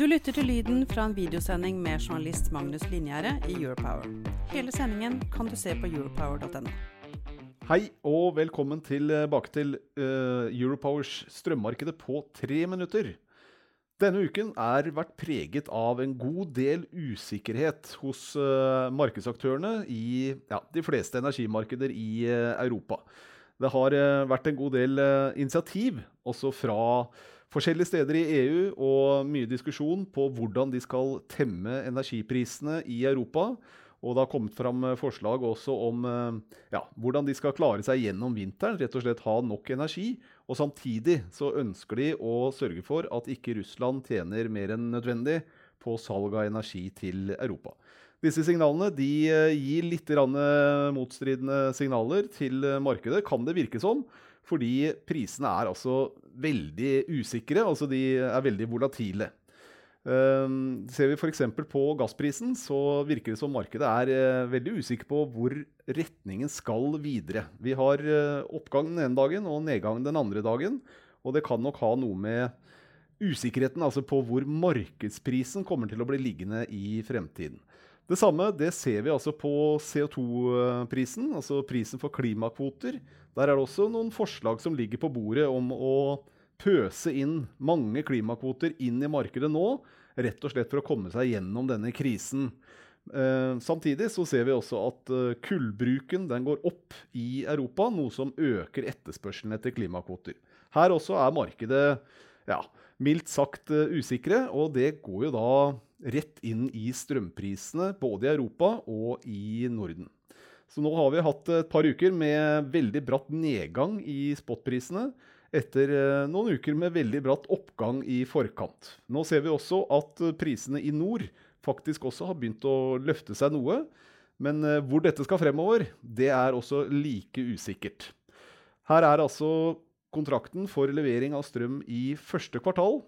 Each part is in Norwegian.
Du lytter til lyden fra en videosending med journalist Magnus Linjære i Europower. Hele sendingen kan du se på europower.no. Hei og velkommen tilbake til uh, Europowers strømmarkedet på tre minutter. Denne uken er vært preget av en god del usikkerhet hos uh, markedsaktørene i ja, de fleste energimarkeder i uh, Europa. Det har vært en god del initiativ også fra forskjellige steder i EU og mye diskusjon på hvordan de skal temme energiprisene i Europa. Og det har kommet fram forslag også om eh, ja, hvordan de skal klare seg gjennom vinteren. Rett og slett ha nok energi. Og samtidig så ønsker de å sørge for at ikke Russland tjener mer enn nødvendig på salg av energi til Europa. Disse signalene de eh, gir litt motstridende signaler til markedet, kan det virke som. Fordi prisene er altså veldig usikre, altså de er veldig volatile. Um, ser vi f.eks. på gassprisen, så virker det som markedet er veldig usikker på hvor retningen skal videre. Vi har oppgang den ene dagen og nedgang den andre dagen. Og det kan nok ha noe med usikkerheten altså på hvor markedsprisen kommer til å bli liggende i fremtiden. Det samme det ser vi altså på CO2-prisen, altså prisen for klimakvoter. Der er det også noen forslag som ligger på bordet om å pøse inn mange klimakvoter inn i markedet nå, rett og slett for å komme seg gjennom denne krisen. Eh, samtidig så ser vi også at kullbruken kullbruken går opp i Europa, noe som øker etterspørselen etter klimakvoter. Her også er markedet ja, mildt sagt uh, usikre, og det går jo da rett inn i strømprisene både i Europa og i Norden. Så nå har vi hatt et par uker med veldig bratt nedgang i spotprisene etter uh, noen uker med veldig bratt oppgang i forkant. Nå ser vi også at uh, prisene i nord faktisk også har begynt å løfte seg noe. Men hvor dette skal fremover, det er også like usikkert. Her er altså Kontrakten for levering av strøm i første kvartal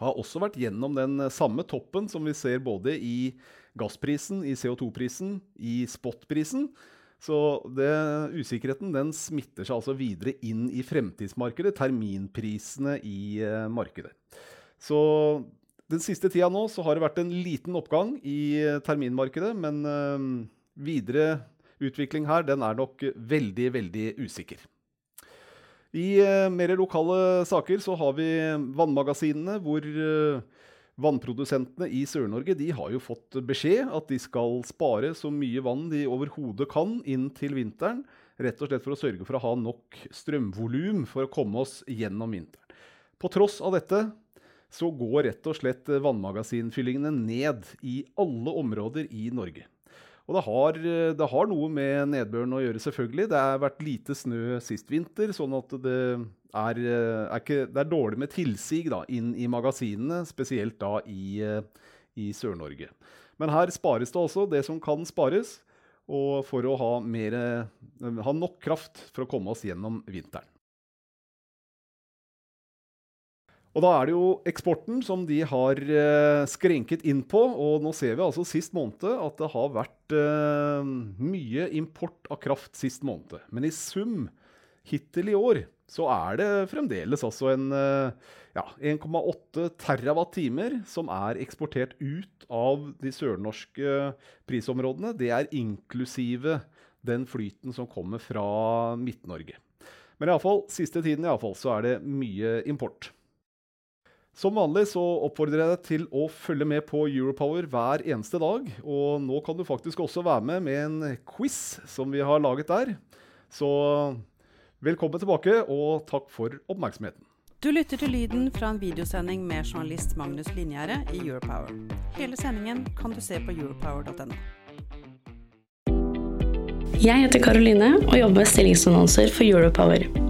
har også vært gjennom den samme toppen som vi ser både i gassprisen, i CO2-prisen, i spotprisen. Så det, usikkerheten den smitter seg altså videre inn i fremtidsmarkedet, terminprisene i eh, markedet. Så den siste tida nå så har det vært en liten oppgang i uh, terminmarkedet, men eh, videre utvikling her den er nok veldig, veldig usikker. I uh, mer lokale saker så har vi vannmagasinene, hvor uh, vannprodusentene i Sør-Norge de har jo fått beskjed at de skal spare så mye vann de overhodet kan inn til vinteren. Rett og slett for å sørge for å ha nok strømvolum for å komme oss gjennom vinteren. På tross av dette så går rett og slett vannmagasinfyllingene ned i alle områder i Norge. Og det har, det har, noe med nedbøren å gjøre, selvfølgelig. Det har vært lite snø sist vinter, sånn at det er, er, ikke, det er dårlig med tilsig da, inn i magasinene, spesielt da i, i Sør-Norge. Men her spares det altså det som kan spares, og for å ha, mer, ha nok kraft for å komme oss gjennom vinteren. Og da er det jo eksporten som de har eh, skrenket inn på. Og nå ser vi altså sist måned at det har vært eh, mye import av kraft sist måned. Men i sum hittil i år så er det fremdeles altså en eh, ja, 1,8 TWh som er eksportert ut av de sørnorske prisområdene. Det er inklusive den flyten som kommer fra Midt-Norge. Men iallfall, siste tiden i alle fall, så er det mye import. Som vanlig så oppfordrer jeg deg til å følge med på Europower hver eneste dag. Og nå kan du faktisk også være med med en quiz som vi har laget der. Så velkommen tilbake, og takk for oppmerksomheten. Du lytter til lyden fra en videosending med journalist Magnus Linjære i Europower. Hele sendingen kan du se på europower.no. Jeg heter Karoline og jobber med stillingsannonser for Europower.